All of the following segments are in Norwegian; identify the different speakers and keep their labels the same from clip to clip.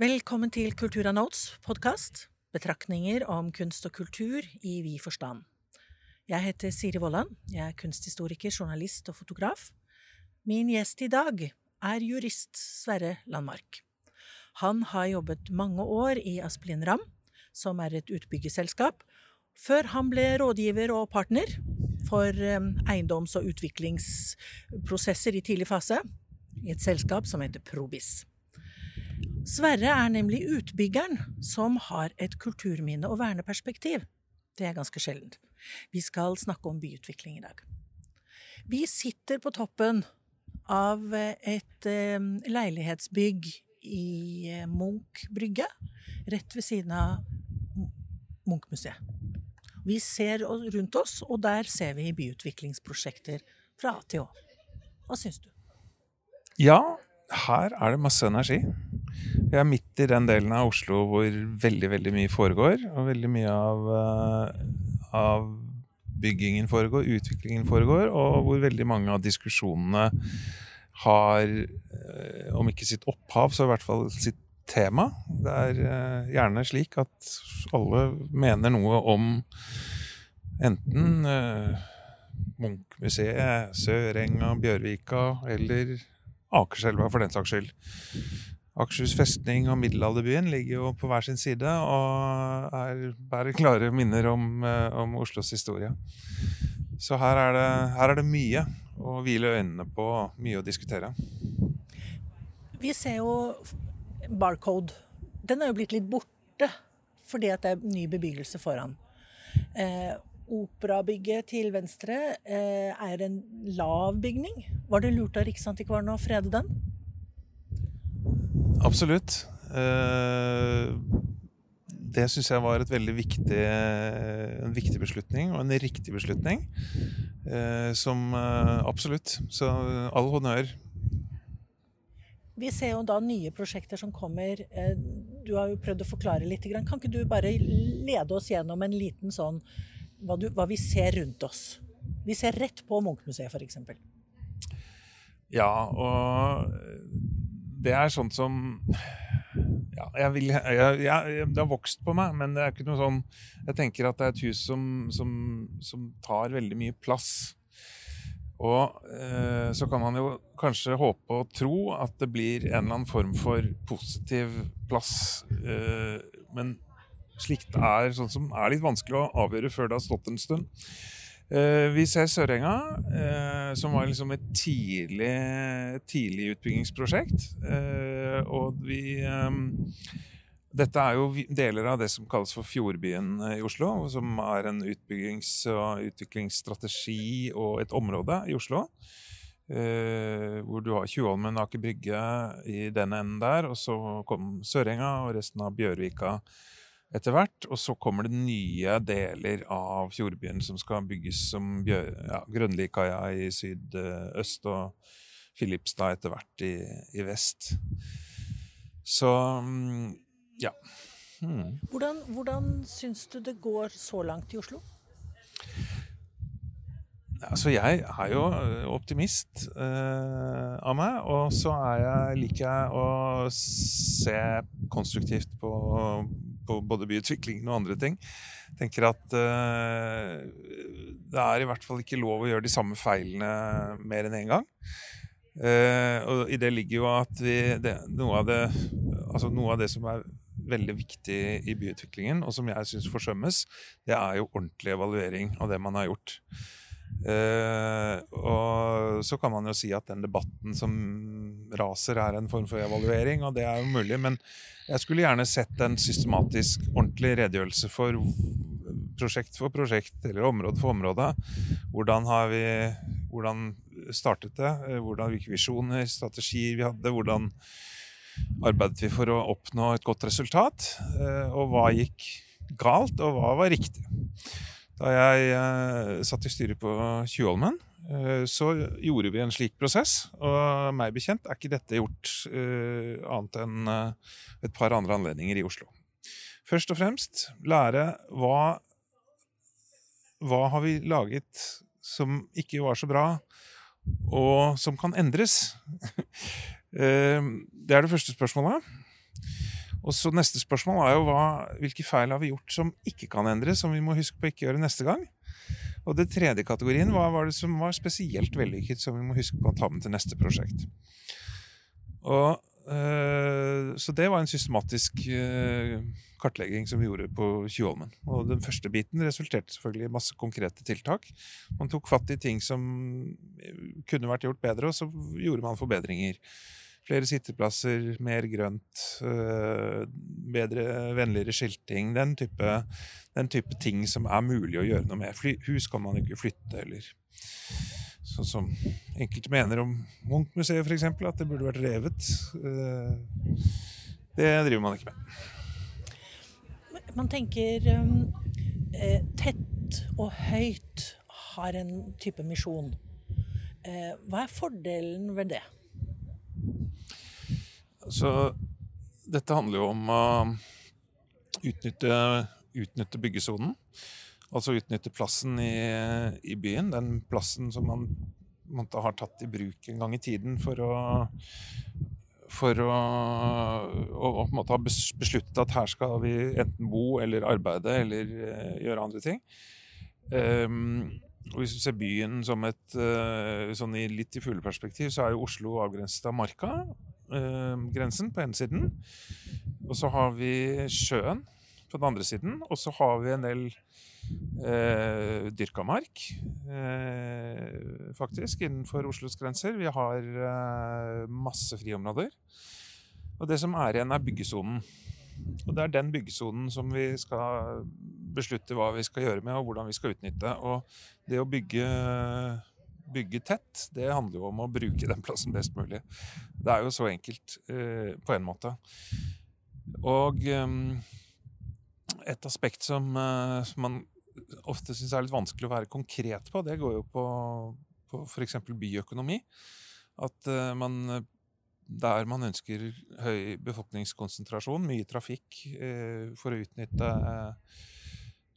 Speaker 1: Velkommen til Kultura Notes podkast. Betraktninger om kunst og kultur i vid forstand. Jeg heter Siri Vollan. Jeg er kunsthistoriker, journalist og fotograf. Min gjest i dag er jurist Sverre Landmark. Han har jobbet mange år i Aspelin Ram, som er et utbyggerselskap, før han ble rådgiver og partner for eh, eiendoms- og utviklingsprosesser i tidlig fase i et selskap som heter Probis. Sverre er nemlig utbyggeren som har et kulturminne- og verneperspektiv. Det er ganske sjeldent. Vi skal snakke om byutvikling i dag. Vi sitter på toppen av et eh, leilighetsbygg i eh, Munch-brygge, rett ved siden av Munch-museet. Vi ser rundt oss, og der ser vi byutviklingsprosjekter fra A til Å. Hva syns du?
Speaker 2: Ja, her er det masse energi. Vi er midt i den delen av Oslo hvor veldig veldig mye foregår. Og veldig mye av, uh, av byggingen foregår, utviklingen foregår, og hvor veldig mange av diskusjonene har, uh, om ikke sitt opphav, så i hvert fall sitt tema. Det er uh, gjerne slik at alle mener noe om enten Munchmuseet, Sørenga, Bjørvika eller Akerselva for den saks skyld. Akershus festning og middelalderbyen ligger jo på hver sin side og er, bærer klare minner om, eh, om, Oslos historie. Så her er, det, her er det mye å hvile øynene på, mye å diskutere.
Speaker 1: Vi ser jo Barcode. Den er jo blitt litt borte fordi at det er ny bebyggelse foran. Eh, Operabygget til venstre eh, er en lav bygning. Var det lurt av Riksantikvaren å frede den?
Speaker 2: Absolutt. Eh, det syns jeg var viktig, en viktig beslutning, og en riktig beslutning. Eh, som eh, absolutt. Så all honnør.
Speaker 1: Vi ser jo da nye prosjekter som kommer. Du har jo prøvd å forklare litt. Kan ikke du bare lede oss gjennom en liten sånn hva, du, hva vi ser rundt oss? Vi ser rett på Munchmuseet, f.eks.
Speaker 2: Ja, og det er sånt som ja, jeg vil, jeg, jeg, Det har vokst på meg, men det er ikke noe sånn Jeg tenker at det er et hus som, som, som tar veldig mye plass. Og eh, så kan man jo kanskje håpe og tro at det blir en eller annen form for positiv plass. Eh, men slikt er sånn som er litt vanskelig å avgjøre før det har stått en stund. Eh, vi ser Sørenga, eh, som var liksom et tidlig, tidlig utbyggingsprosjekt. Eh, og vi Dette er jo deler av det som kalles for Fjordbyen i Oslo, som er en utbyggings- og utviklingsstrategi og et område i Oslo. hvor du har Tjuvholmen, Aker Brygge i den enden der, og så kom Sørenga og resten av Bjørvika etter hvert. Og så kommer det nye deler av Fjordbyen som skal bygges som ja, Grønlikaia i sydøst og Filipstad etter hvert i, i vest. Så mm, ja.
Speaker 1: Hmm. Hvordan, hvordan syns du det går så langt i Oslo?
Speaker 2: Altså, jeg er jo optimist eh, av meg, og så er jeg, liker jeg å se konstruktivt på, på både byutviklingen og andre ting. tenker at uh, det er i hvert fall ikke lov å gjøre de samme feilene mer enn én en gang. Uh, og i det ligger jo at vi det, noe, av det, altså noe av det som er veldig viktig i byutviklingen, og som jeg syns forsømmes, det er jo ordentlig evaluering av det man har gjort. Uh, og så kan man jo si at den debatten som raser, er en form for evaluering, og det er jo mulig, men jeg skulle gjerne sett en systematisk, ordentlig redegjørelse for prosjekt for prosjekt, eller område for område. Hvordan har vi hvordan startet det? Hvordan, hvilke visjoner, strategier vi hadde? Hvordan arbeidet vi for å oppnå et godt resultat? Uh, og hva gikk galt, og hva var riktig? Da jeg eh, satt i styret på Tjuvholmen, eh, så gjorde vi en slik prosess. Og meg bekjent er ikke dette gjort eh, annet enn et par andre anledninger i Oslo. Først og fremst lære hva Hva har vi laget som ikke var så bra, og som kan endres? Det er det første spørsmålet. Og så Neste spørsmål er jo hva, hvilke feil har vi gjort som ikke kan endres, som vi må huske på å ikke gjøre neste gang. Og det tredje kategorien, hva var det som var spesielt vellykket, som vi må huske på å ta med til neste prosjekt. Og, øh, så det var en systematisk øh, kartlegging som vi gjorde på Tjuvholmen. Og den første biten resulterte selvfølgelig i masse konkrete tiltak. Man tok fatt i ting som kunne vært gjort bedre, og så gjorde man forbedringer. Flere sitteplasser, mer grønt, øh, bedre, vennligere skilting. Den type, den type, ting som er mulig å gjøre noe med. Hus kan man ikke flytte, eller sånn som enkelte mener om Munch-museet, f.eks., at det burde vært revet. Øh, det driver man ikke med.
Speaker 1: Man tenker eh, tett og høyt har en type misjon. Hva er fordelen ved det?
Speaker 2: Så dette handler jo om å utnytte, utnytte byggesonen. Altså utnytte plassen i, i, byen. Den plassen som man man har tatt i bruk en gang i tiden for å for å, å, måte ha besluttet at her skal vi enten bo eller arbeide eller uh, gjøre andre ting. Um, og Hvis du ser byen som et uh, sånn i litt i fugleperspektiv, så er jo Oslo avgrenset av Marka eh, grensen på ene siden. Og så har vi sjøen på den andre siden. Og så har vi en del eh, dyrka mark, eh, faktisk, innenfor Oslos grenser. Vi har eh, masse friområder. Og det som er igjen, er byggesonen. Og det er den byggesonen som vi skal beslutte hva vi skal gjøre med, og hvordan vi skal utnytte. Og det å bygge bygge tett, det handler jo om å bruke den plassen best mulig. Det er jo så enkelt eh, på en måte. Og eh, et aspekt som, eh, som man ofte syns er litt vanskelig å være konkret på, det går jo på, på f.eks. byøkonomi. At eh, man der man ønsker høy befolkningskonsentrasjon, mye trafikk, eh, for å utnytte eh,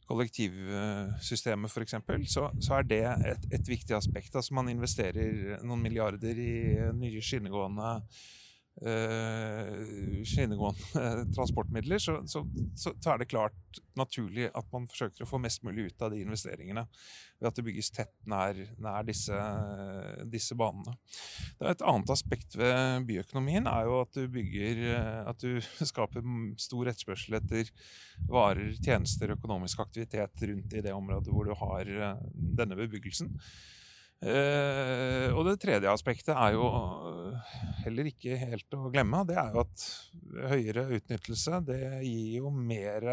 Speaker 2: kollektivsystemet f.eks., så, så er det et, et, viktig aspekt. Altså Man investerer noen milliarder i nye skinnegående skinnegående transportmidler, så, så, så, er det klart naturlig at man forsøker å få mest mulig ut av de investeringene ved at det bygges tett nær, nær disse, disse, banene. Et annet aspekt ved byøkonomien er jo at du bygger At du skaper stor etterspørsel etter varer, tjenester, økonomisk aktivitet rundt i det området hvor du har eh, denne bebyggelsen. Eh, og det tredje aspektet er jo eh, heller ikke helt å glemme. Det er jo at høyere utnyttelse det gir jo mer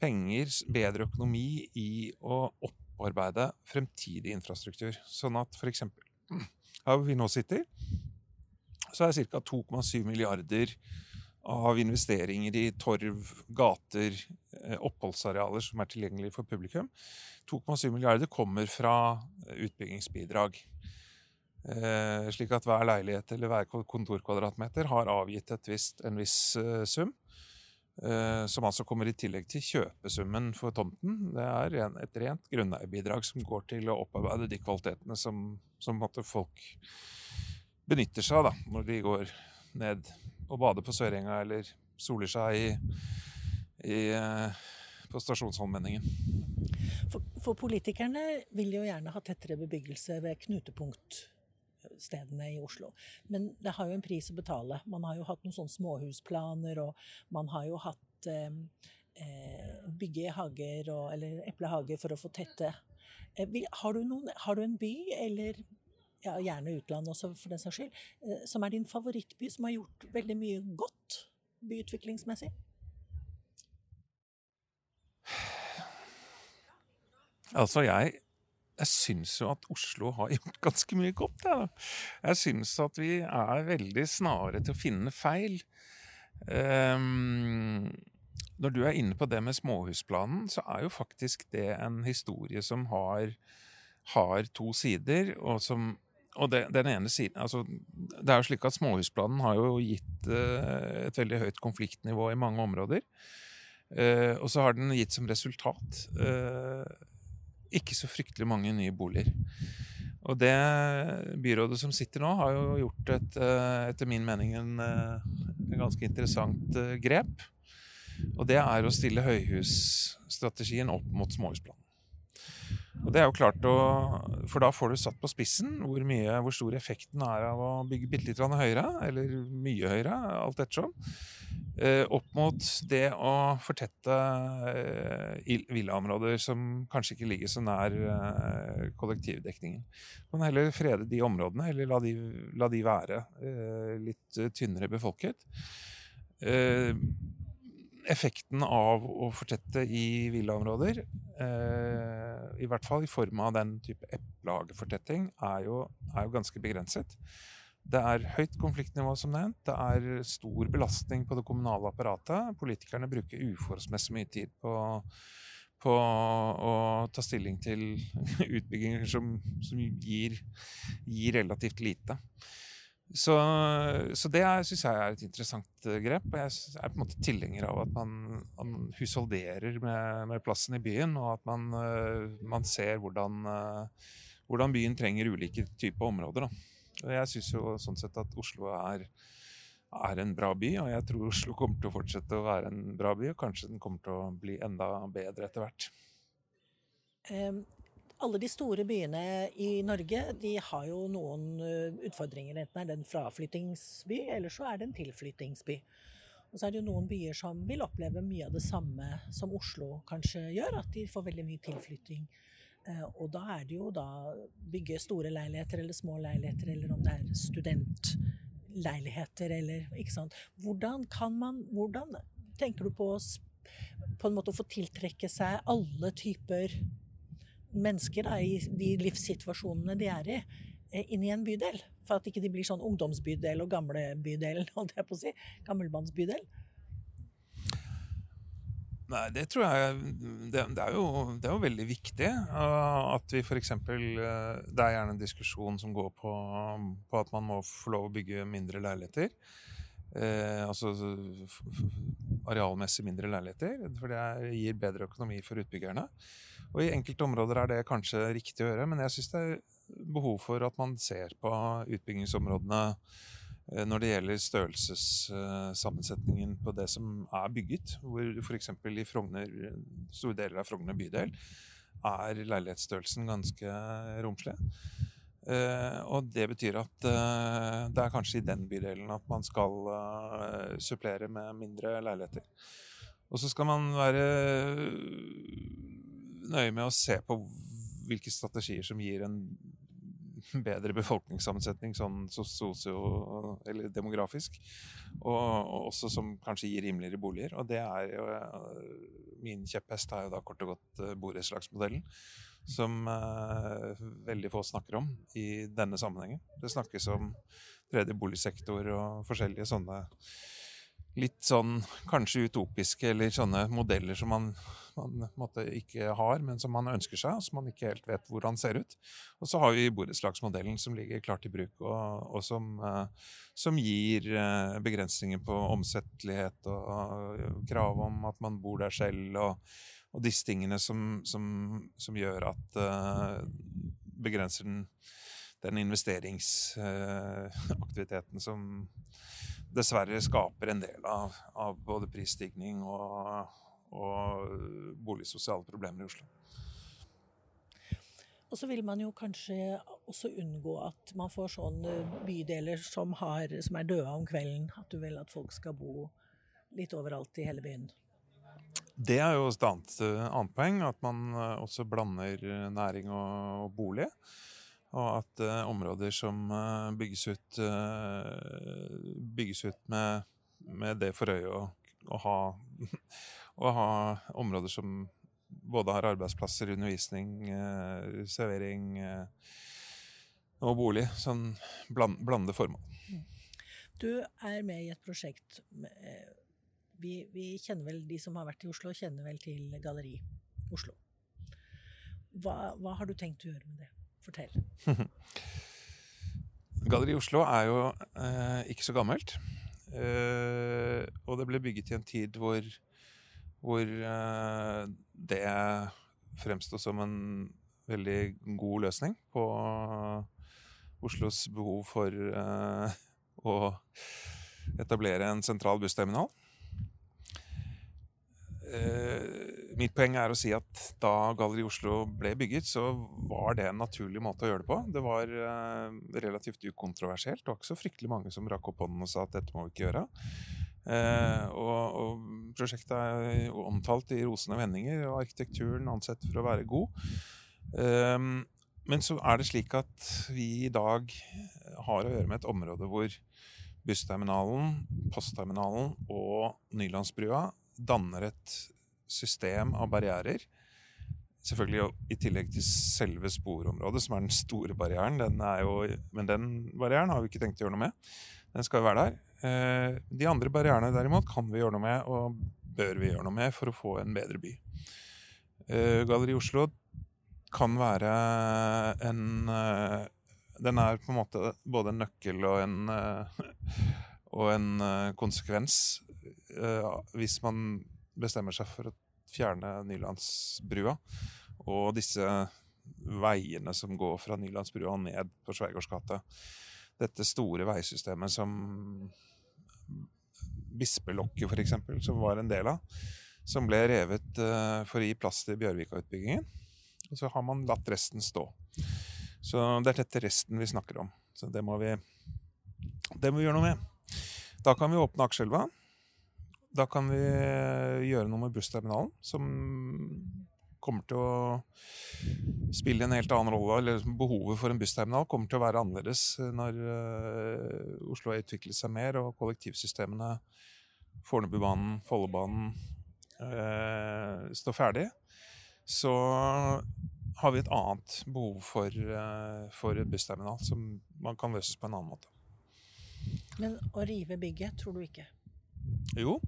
Speaker 2: penger, bedre økonomi i å opparbeide fremtidig infrastruktur. Sånn at f.eks. her hvor vi nå sitter, så er ca. 2,7 milliarder av investeringer i torv, gater, eh, oppholdsarealer som er tilgjengelige for publikum. 2,7 milliarder kommer fra utbyggingsbidrag. Eh, slik at hver leilighet eller hver kontorkvadratmeter har avgitt visst, en viss sum. Eh, som altså kommer i tillegg til kjøpesummen for tomten. Det er et rent grunneierbidrag som går til å opparbeide de kvalitetene som, som folk benytter seg av når de går ned og bader på Sørenga eller soler seg i, i, eh, på Stasjonsholmenningen.
Speaker 1: For, for, politikerne vil jo gjerne ha tettere bebyggelse ved knutepunktstedene i Oslo. Men det har jo en pris å betale. Man har jo hatt noen sånne småhusplaner, og man har jo hatt eh, eh bygge hager og, eller eplehager for å få tette. Eh, har, du noen, har du en by eller ja, gjerne utlandet også for den saks skyld, eh, som er din favorittby, som har gjort veldig mye godt byutviklingsmessig?
Speaker 2: Altså, jeg, jeg syns jo at Oslo har gjort ganske mye godt. Jeg, jeg syns at vi er veldig snare til å finne feil. Um, når du er inne på det med småhusplanen, så er jo faktisk det en historie som har, har to sider, og som og det, den ene siden altså, Det er jo slik at småhusplanen har jo gitt uh, et veldig høyt konfliktnivå i mange områder. Uh, og så har den gitt som resultat uh, ikke så fryktelig mange nye boliger. Og det byrådet som sitter nå, har jo gjort et, etter min mening en, en ganske interessant grep. Og det er å stille høyhusstrategien opp mot småhusplanen. Og det er jo klart å, For da får du satt på spissen hvor, mye, hvor stor effekten er av å bygge bitte litt høyere, eller mye høyere, alt ettersom. Eh, opp mot det å fortette eh, villaområder som kanskje ikke ligger så nær eh, kollektivdekningen. Man heller frede de områdene, eller la de, la de være eh, litt tynnere befolket. Eh, effekten av å fortette i villaområder, eh, i hvert fall i form av den type eplehagefortetting, er, er jo ganske begrenset. Det er høyt konfliktnivå, som nevnt. Det er stor belastning på det kommunale apparatet. Politikerne bruker uforholdsmessig mye tid på, på å ta stilling til utbygginger som, som gir, gir relativt lite. Så, så det syns jeg er et interessant eh, grep. Og jeg er på en måte tilhenger av at man, man husholderer med, med, plassen i byen, og at man, eh, man ser hvordan, eh, hvordan, byen trenger ulike typer områder. Da. Jeg syns jo sånn sett at Oslo er, er, en bra by, og jeg tror Oslo kommer til å fortsette å være en bra by, og kanskje den kommer til å bli enda bedre etter hvert.
Speaker 1: Alle de store byene i Norge de har jo noen eh, utfordringer. Enten er det en fraflyttingsby, eller så er det en tilflyttingsby. Og så er det jo noen byer som vil oppleve mye av det samme som Oslo kanskje gjør, at de får veldig mye tilflytting. Eh, og da er det jo da bygge store leiligheter eller små leiligheter, eller om det er studentleiligheter eller ikke sant. Hvordan kan man Hvordan tenker du på, på en måte å få tiltrekke seg alle typer mennesker da, i de livssituasjonene de er i, eh, inn i en bydel. For at ikke de blir sånn ungdomsbydel og gamlebydel, holdt jeg på å si. Gammelmannsbydel.
Speaker 2: Nei, det tror jeg Det, det, er, jo, det er, jo, veldig viktig uh, at vi f.eks. Eh, det er gjerne en diskusjon som går på, på, at man må få lov å bygge mindre leiligheter. Uh, altså arealmessig mindre leiligheter. For det gir bedre økonomi for utbyggerne. Og i enkelte områder er det kanskje riktig å gjøre, men jeg syns det er behov for at man ser på utbyggingsområdene eh, når det gjelder størrelsessammensetningen på det som er bygget. Hvor f.eks. i Frogner, store deler av Frogner bydel er leilighetsstørrelsen ganske romslig. Uh, og det betyr at uh, det er kanskje i den bydelen at man skal uh, supplere med mindre leiligheter. Og så skal man være nøye med å se på hvilke strategier som gir en bedre befolkningssammensetning sånn sosio- eller demografisk. Og også som kanskje gir rimeligere boliger. Og det er jo Min kjepphest er jo da kort og godt borettslagsmodellen. Som uh, veldig få snakker om i denne sammenhengen. Det snakkes om tredje boligsektor og forskjellige sånne litt sånn kanskje utopiske eller sånne modeller som man, man måtte, ikke har, men som man ønsker seg, og som man ikke helt vet hvordan ser ut. Og så har vi borettslagsmodellen som ligger klart i bruk, og, og som, uh, som, gir uh, begrensninger på omsettelighet og, og, krav om at man bor der selv, og, og disse tingene som, som, som gjør at uh, begrenser den, den investeringsaktiviteten som dessverre skaper en del av, av både prisstigning og, og boligsosiale problemer i Oslo.
Speaker 1: Og så vil man jo kanskje også unngå at man får sånne bydeler som, har, som er døde om kvelden. At du vil at folk skal bo litt overalt i hele byen.
Speaker 2: Det er jo et annet, annet poeng, at man også blander næring og, bolig. Og at uh, områder som uh, bygges ut, uh, bygges ut med, med, det for øye å, å, ha, å, ha, områder som både har arbeidsplasser, undervisning, servering og bolig. Sånn bland, blande formål.
Speaker 1: Du er med i et prosjekt vi, vi, kjenner vel, De som har vært i Oslo, kjenner vel til Galleri Oslo. Hva, hva har du tenkt å gjøre med det? Fortell.
Speaker 2: Galleri Oslo er jo eh, ikke så gammelt. Eh, og det ble bygget i en tid hvor, hvor eh, det fremsto som en veldig god løsning på Oslos behov for uh, å etablere en sentral bussterminal. Uh, mitt poeng er å si at da Galleri Oslo ble bygget, så var det en naturlig måte å gjøre det på. Det var uh, relativt ukontroversielt. Det var ikke så fryktelig mange som rakk opp hånden og sa at dette må vi ikke gjøre. Uh, og, og, prosjektet er omtalt i rosende vendinger, og arkitekturen ansett for å være god. Men så er det slik at vi i dag har å gjøre med et område hvor bussterminalen, postterminalen og Nylandsbrua danner et system av barrierer. Selvfølgelig i tillegg til selve sporområdet, som er den store barrieren. Den jo, men den barrieren har vi ikke tenkt å gjøre noe med. Den skal jo være der. Eh, de andre barrierene derimot kan vi gjøre noe med, og bør vi gjøre noe med for å få en bedre by. Eh, Galleri Oslo kan være en eh, Den er på en måte både en nøkkel og en, og en konsekvens hvis man bestemmer seg for å fjerne Nylandsbrua og disse veiene som går fra Nylandsbrua og ned på Sveigårds gate. Dette store veisystemet som Bispelokket, f.eks., som var en del av, som ble revet uh, for å gi plass til Bjørvika-utbyggingen. Og så har man latt resten stå. Så det er dette resten vi snakker om. Så det må vi, det må vi gjøre noe med. Da kan vi åpne Akerselva. Da kan vi eh, gjøre noe med bussterminalen, som kommer til å spille en helt annen rolle. eller Behovet for en bussterminal kommer til å være annerledes eh, når uh, Oslo har utviklet seg mer og kollektivsystemene, Fornebubanen, Follobanen, uh, står ferdig. Så har vi et annet behov for, for bussterminal som man kan løses på en annen måte.
Speaker 1: Men å rive bygget tror du ikke?
Speaker 2: Jo,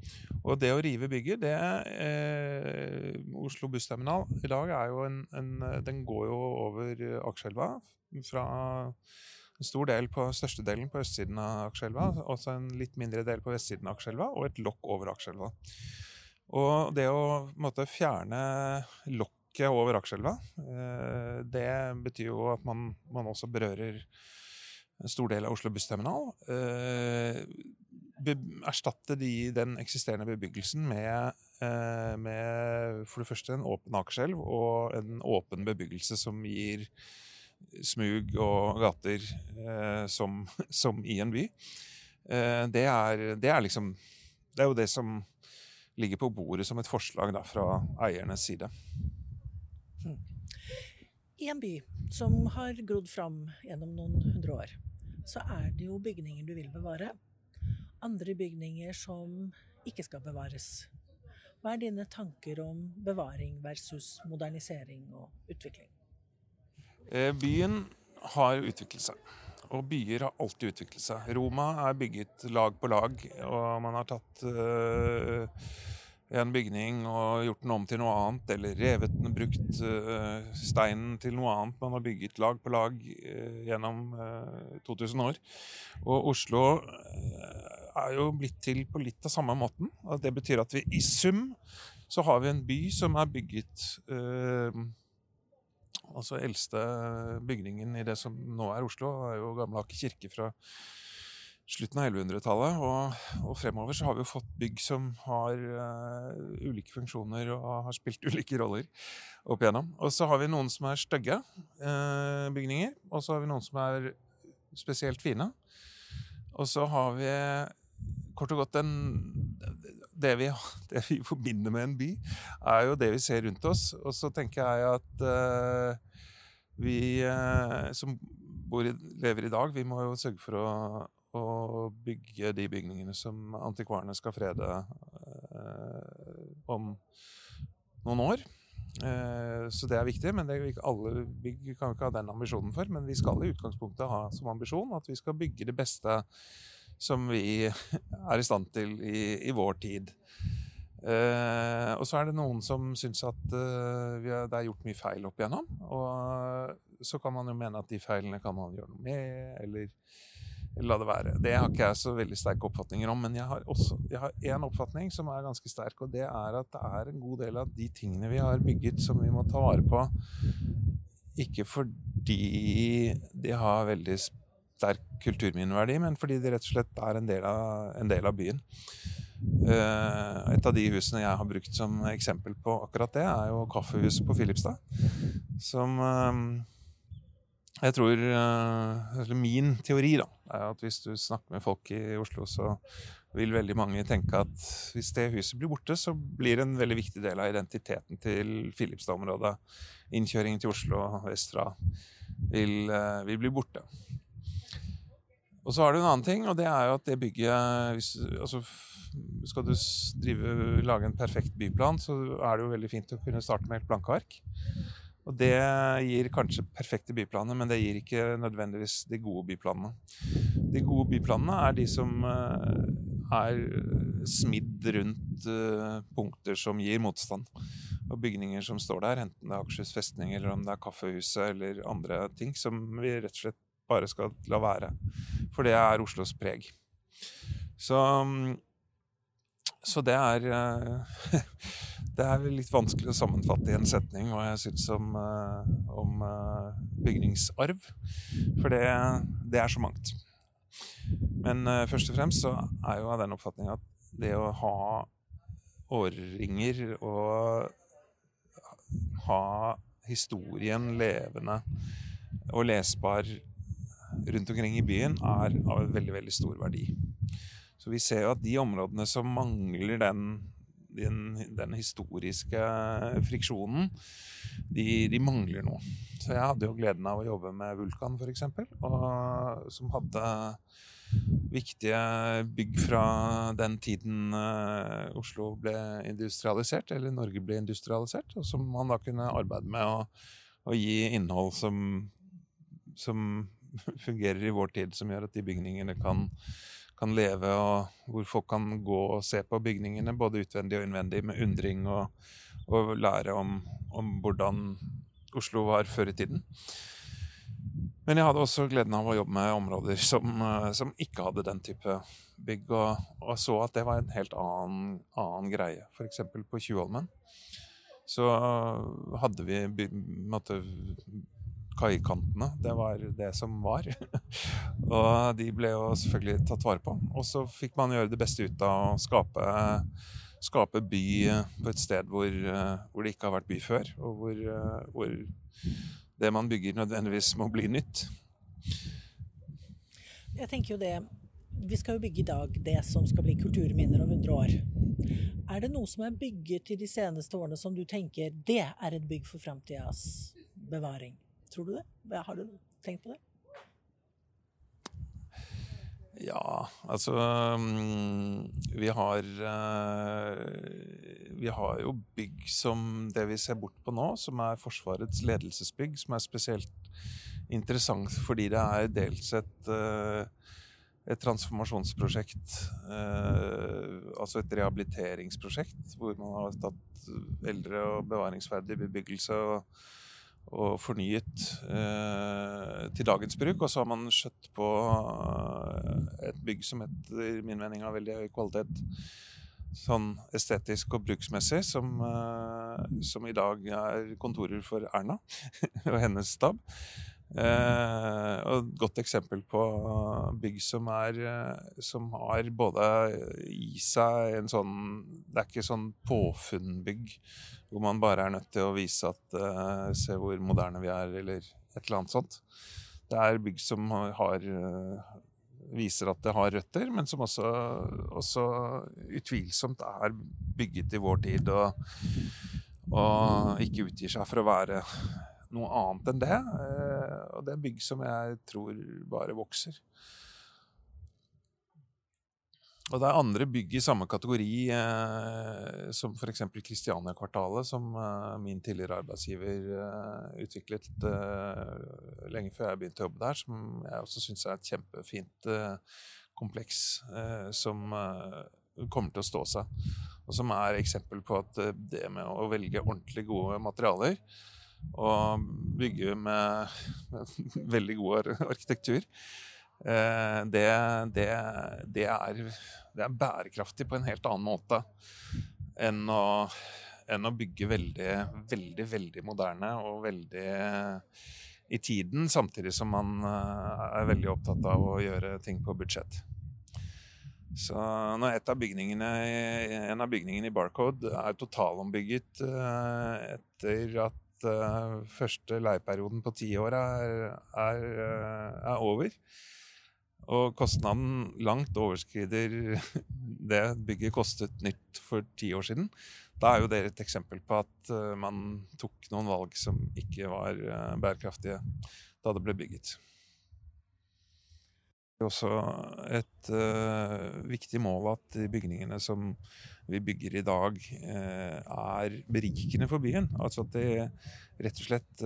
Speaker 2: og det å rive bygget, det eh, Oslo bussterminal i dag er jo en, en Den går jo over Akerselva. Fra en stor del på størstedelen på østsiden av Akerselva, altså en litt mindre del på vestsiden av Akerselva, og et lokk over Akerselva. Og det å måtte, fjerne lokket over Akerselva, eh, det betyr jo at man, man også berører en stor del av Oslo bussterminal. Eh, erstatte de, den eksisterende bebyggelsen med, eh, med, for det første en åpen akerselv og en åpen bebyggelse som gir smug og gater eh, som, som, i en by. Eh, det, er, det, er, liksom Det er jo det som ligger på bordet som et forslag da, fra eiernes side.
Speaker 1: I en by som har grodd fram gjennom noen hundre år, så er det jo bygninger du vil bevare andre bygninger som ikke skal bevares. Hva er dine tanker om bevaring versus modernisering og utvikling?
Speaker 2: Eh, byen har utviklet seg, og byer har alltid utviklet seg. Roma er bygget lag på lag, og man har tatt uh, en bygning og gjort den om til noe annet, eller revet den, brukt uh, steinen til noe annet. Man har bygget lag på lag gjennom 2000 år. Og Oslo er jo blitt til på litt av samme måten. Det betyr at vi i sum så har vi en by som er bygget eh, Altså eldste bygningen i det som nå er Oslo, er jo Gamle Aker kirke fra slutten av 1100-tallet. Og, og, fremover så har vi jo fått bygg som har uh, ulike funksjoner og har spilt ulike roller opp igjennom. Og så har vi noen som er stygge uh, bygninger, og så har vi noen som er spesielt fine. Og så har vi kort og godt den, det, vi, det, vi, forbinder med en by, er jo det vi ser rundt oss. Og så tenker jeg at uh, vi uh, som i, lever i dag, vi må jo sørge for å, å bygge de bygningene som antikvarene skal frede uh, om noen år. Så det er viktig, men det er ikke alle bygg kan vi ikke ha den ambisjonen for. Men vi skal i utgangspunktet ha som ambisjon at vi skal bygge det beste som vi er i stand til i, i vår tid. Eh, og så er det noen som syns at eh, har, det er gjort mye feil opp igjennom. Og så kan man jo mene at de feilene kan man gjøre noe med, eller, la det være. Det har ikke jeg så veldig sterke oppfatninger om, men jeg har også jeg har én oppfatning som er ganske sterk, og det er at det er en god del av de tingene vi har bygget som vi må ta vare på ikke fordi de har veldig sterk kulturminneverdi, men fordi de rett og slett er en del av, en del av byen. Uh, et av de husene jeg har brukt som eksempel på akkurat det, er jo kaffehuset på Filipstad. Som uh, jeg tror uh, Min teori da, er at hvis du snakker med folk i Oslo, så vil veldig mange tenke at hvis det huset blir borte, så blir det en veldig viktig del av identiteten til Filipstad-området. Innkjøringen til Oslo vestra vil, vil bli borte. Og så har du en annen ting, og det er jo at det bygget hvis, altså, Skal du drive, lage en perfekt byplan, så er det jo veldig fint å kunne starte med helt blanke ark. Og det gir kanskje perfekte byplaner, men det gir ikke nødvendigvis de gode byplanene. De gode byplanene er de som eh, er smidd rundt eh, punkter som gir motstand. Og bygninger som står der, enten det er Akershus festning eller om det er Kaffehuset eller andre ting, som vi rett og slett bare skal la være. For det er Oslos preg. Så, så det er eh, Det er litt vanskelig å sammenfatte i en setning hva jeg syns om, eh, om, eh, bygningsarv. For det, det, er så mangt. Men først og fremst så er jo av den oppfatning at det å ha årringer og ha historien levende og lesbar rundt omkring i byen er av veldig, veldig stor verdi. Så vi ser jo at de områdene som mangler den, den, den historiske friksjonen, de, de, mangler noe. Så jeg hadde jo gleden av å jobbe med Vulkan, f.eks., som hadde viktige bygg fra den tiden uh, Oslo ble industrialisert, eller Norge ble industrialisert, og som man da kunne arbeide med å, å gi innhold som, som fungerer i vår tid, som gjør at de bygningene kan, kan, leve, og hvor folk kan gå og se på bygningene, både utvendig og innvendig, med undring, og, og lære om, om, hvordan Oslo var før i tiden. Men jeg hadde også gleden av å jobbe med områder som, som ikke hadde den type bygg, og, og, så at det var en helt annen, annen greie. F.eks. på Tjuvholmen så hadde vi måtte, kaikantene. Det var det som var. og de ble jo selvfølgelig tatt vare på. Og så fikk man gjøre det beste ut av å skape, skape by på et sted hvor, hvor, det ikke har vært by før, og hvor, hvor det man bygger, nødvendigvis må bli nytt.
Speaker 1: Jeg tenker jo det Vi skal jo bygge i dag det som skal bli kulturminner om 100 år. Er det noe som er bygget i de seneste årene som du tenker det er et bygg for framtidas bevaring? Tror du det? Har du tenkt på det?
Speaker 2: Ja, altså mm, Vi har eh, Vi har jo bygg som det vi ser bort på nå, som er Forsvarets ledelsesbygg, som er spesielt interessant fordi det er dels et, eh, et transformasjonsprosjekt, eh, altså et rehabiliteringsprosjekt, hvor man har tatt eldre og bevaringsverdig bebyggelse og og fornyet eh, til dagens bruk. Og så har man skjøtt på eh, et bygg som etter min mening har veldig høy kvalitet. Sånn estetisk og bruksmessig, som, eh, som i dag er kontorer for Erna og hennes stab. Eh, og et godt eksempel på bygg som, er, eh, som har både i seg en sånn Det er ikke sånn påfunnbygg hvor man bare er nødt til å vise at eh, Se hvor moderne vi er, eller et eller annet sånt. Det er bygg som har, uh, viser at det har røtter, men som også, også utvilsomt er bygget i vår tid, og, og ikke utgir seg for å være noe annet enn det. Uh, og det er bygg som jeg tror bare vokser. Og det er andre bygg i samme kategori, eh, som f.eks. Kristiania-kvartalet, som eh, min tidligere arbeidsgiver eh, utviklet eh, lenge før jeg begynte å jobbe der, som jeg også syns er et kjempefint eh, kompleks eh, som kommer til å stå seg. Og som er eksempel på at det med å velge ordentlig gode materialer og bygge med, veldig god arkitektur, det, det, det er det er bærekraftig på en helt annen måte enn å, enn å bygge veldig, veldig, veldig moderne og veldig i tiden, samtidig som man er veldig opptatt av å gjøre ting på budsjett. Så når et av bygningene, en av bygningene i Barcode er totalombygget etter at første leieperioden på ti år er, er, er over, og kostnaden langt overskrider det bygget kostet nytt for ti år siden. Da er jo det et eksempel på at uh, man tok noen valg som ikke var uh, bærekraftige da det ble bygget. Det er også et uh, viktig mål at de bygningene som vi bygger i dag, er berikende for byen. Altså at det rett og slett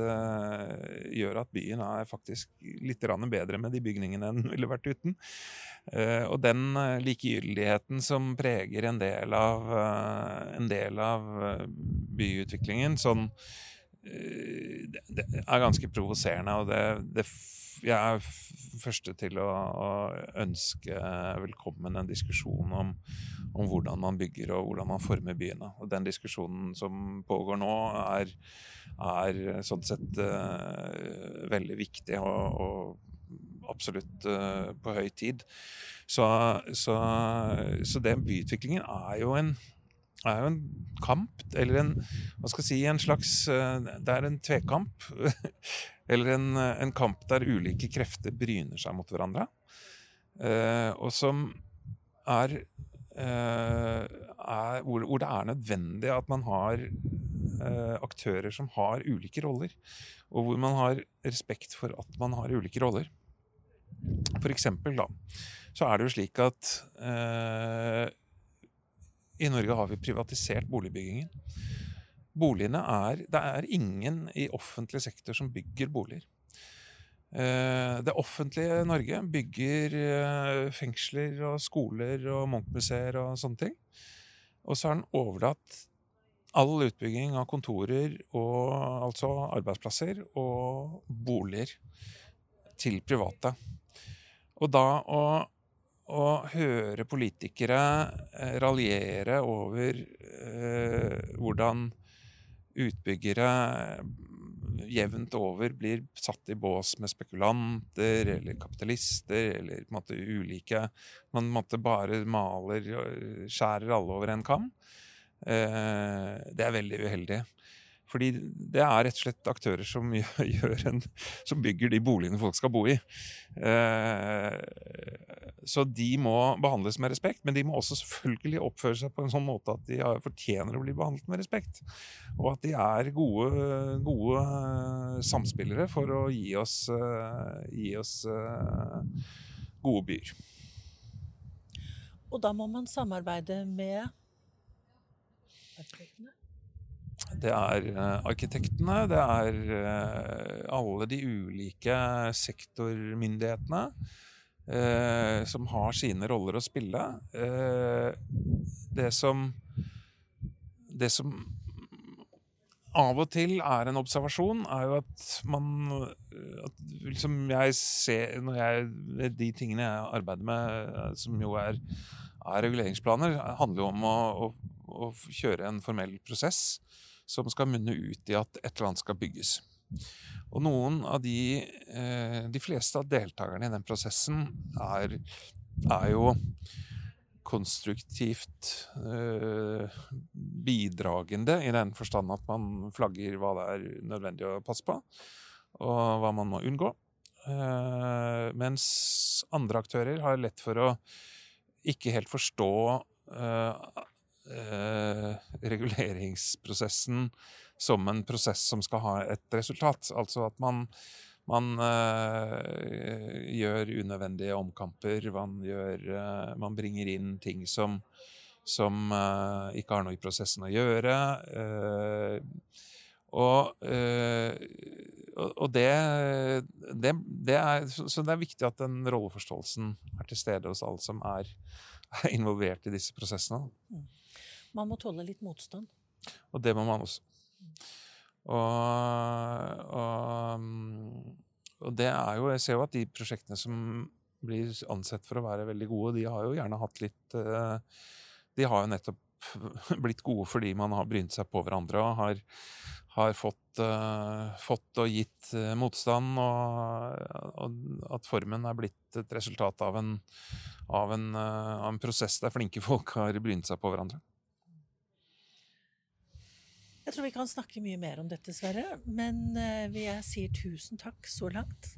Speaker 2: gjør at byen er faktisk litt bedre med de bygningene enn den ville vært uten. Uh, og den uh, likegyldigheten som preger en del av, uh, en del av byutviklingen, sånn det, er ganske provoserende. Og det, det, jeg er første til å, å, ønske velkommen en diskusjon om, om, hvordan man bygger og hvordan man former byene. Og den diskusjonen som pågår nå, er, er sånn sett veldig viktig. og, og absolutt uh, på høy tid. Så, så, så den byutviklingen er jo en er jo en kamp, eller en hva skal jeg si, en slags uh, Det er en tvekamp. eller en, en, kamp der ulike krefter bryner seg mot hverandre. Uh, og som er, er hvor, hvor, det er nødvendig at man har aktører som har ulike roller. Og hvor man har respekt for at man har ulike roller. For eksempel, da, så er det jo slik at eh, i Norge har vi privatisert boligbyggingen. Boligene er Det er ingen i offentlig sektor som bygger boliger. Eh, det offentlige Norge bygger eh, fengsler og skoler og Munch-museer og sånne ting. Og så har den overlatt all utbygging av kontorer og altså arbeidsplasser og boliger til private. Og da å, å høre politikere eh, raljere over eh, hvordan utbyggere jevnt over blir satt i bås med spekulanter eller kapitalister eller på en måte ulike Man måtte bare maler skjærer alle over en kam. Eh, det er veldig uheldig. Fordi det er rett og slett aktører som, en, som bygger de boligene folk skal bo i. Eh, så de må behandles med respekt, men de må også selvfølgelig oppføre seg på en sånn måte at de fortjener å bli behandlet med respekt. Og at de er gode, gode samspillere for å gi oss, eh, gi oss eh, gode byer.
Speaker 1: Og da må man samarbeide med arkitektene?
Speaker 2: Det er uh, arkitektene, det er uh, alle de ulike sektormyndighetene uh, som har sine roller å spille. det som Det som av og til er en observasjon, er jo at man at liksom jeg ser Når jeg De tingene jeg arbeider med, som jo er, er reguleringsplaner, handler jo om å, å, å kjøre en formell prosess som skal munne ut i at et eller annet skal bygges. Og noen av de eh, De fleste av deltakerne i den prosessen er, er jo konstruktivt eh, bidragende, i den forstand at man flagger hva det er nødvendig å passe på, og hva man må unngå. Eh, mens andre aktører har lett for å ikke helt forstå eh, reguleringsprosessen som en prosess som skal ha et resultat. Altså at man, man eh, gjør unødvendige omkamper, man, gjør, eh, man, bringer inn ting som, som eh, ikke har noe i prosessen å gjøre. Eh, og, og det, det, det, er, Så det er viktig at den rolleforståelsen er til stede hos alle som er, er involvert i disse prosessene.
Speaker 1: Man må tåle litt motstand.
Speaker 2: Og det må man også. Og, og, og, det er jo Jeg ser jo at de prosjektene som blir ansett for å være veldig gode, de har jo gjerne hatt litt eh, De har jo nettopp blitt gode fordi man har brynt seg på hverandre og har, har fått, uh, fått, og gitt uh, motstand, og, og, at formen er blitt et resultat av en, av en, uh, av en prosess der flinke folk har brynt seg på hverandre.
Speaker 1: Jeg tror vi kan snakke mye mer om dette, Sverre. Men eh, jeg sier tusen takk så langt.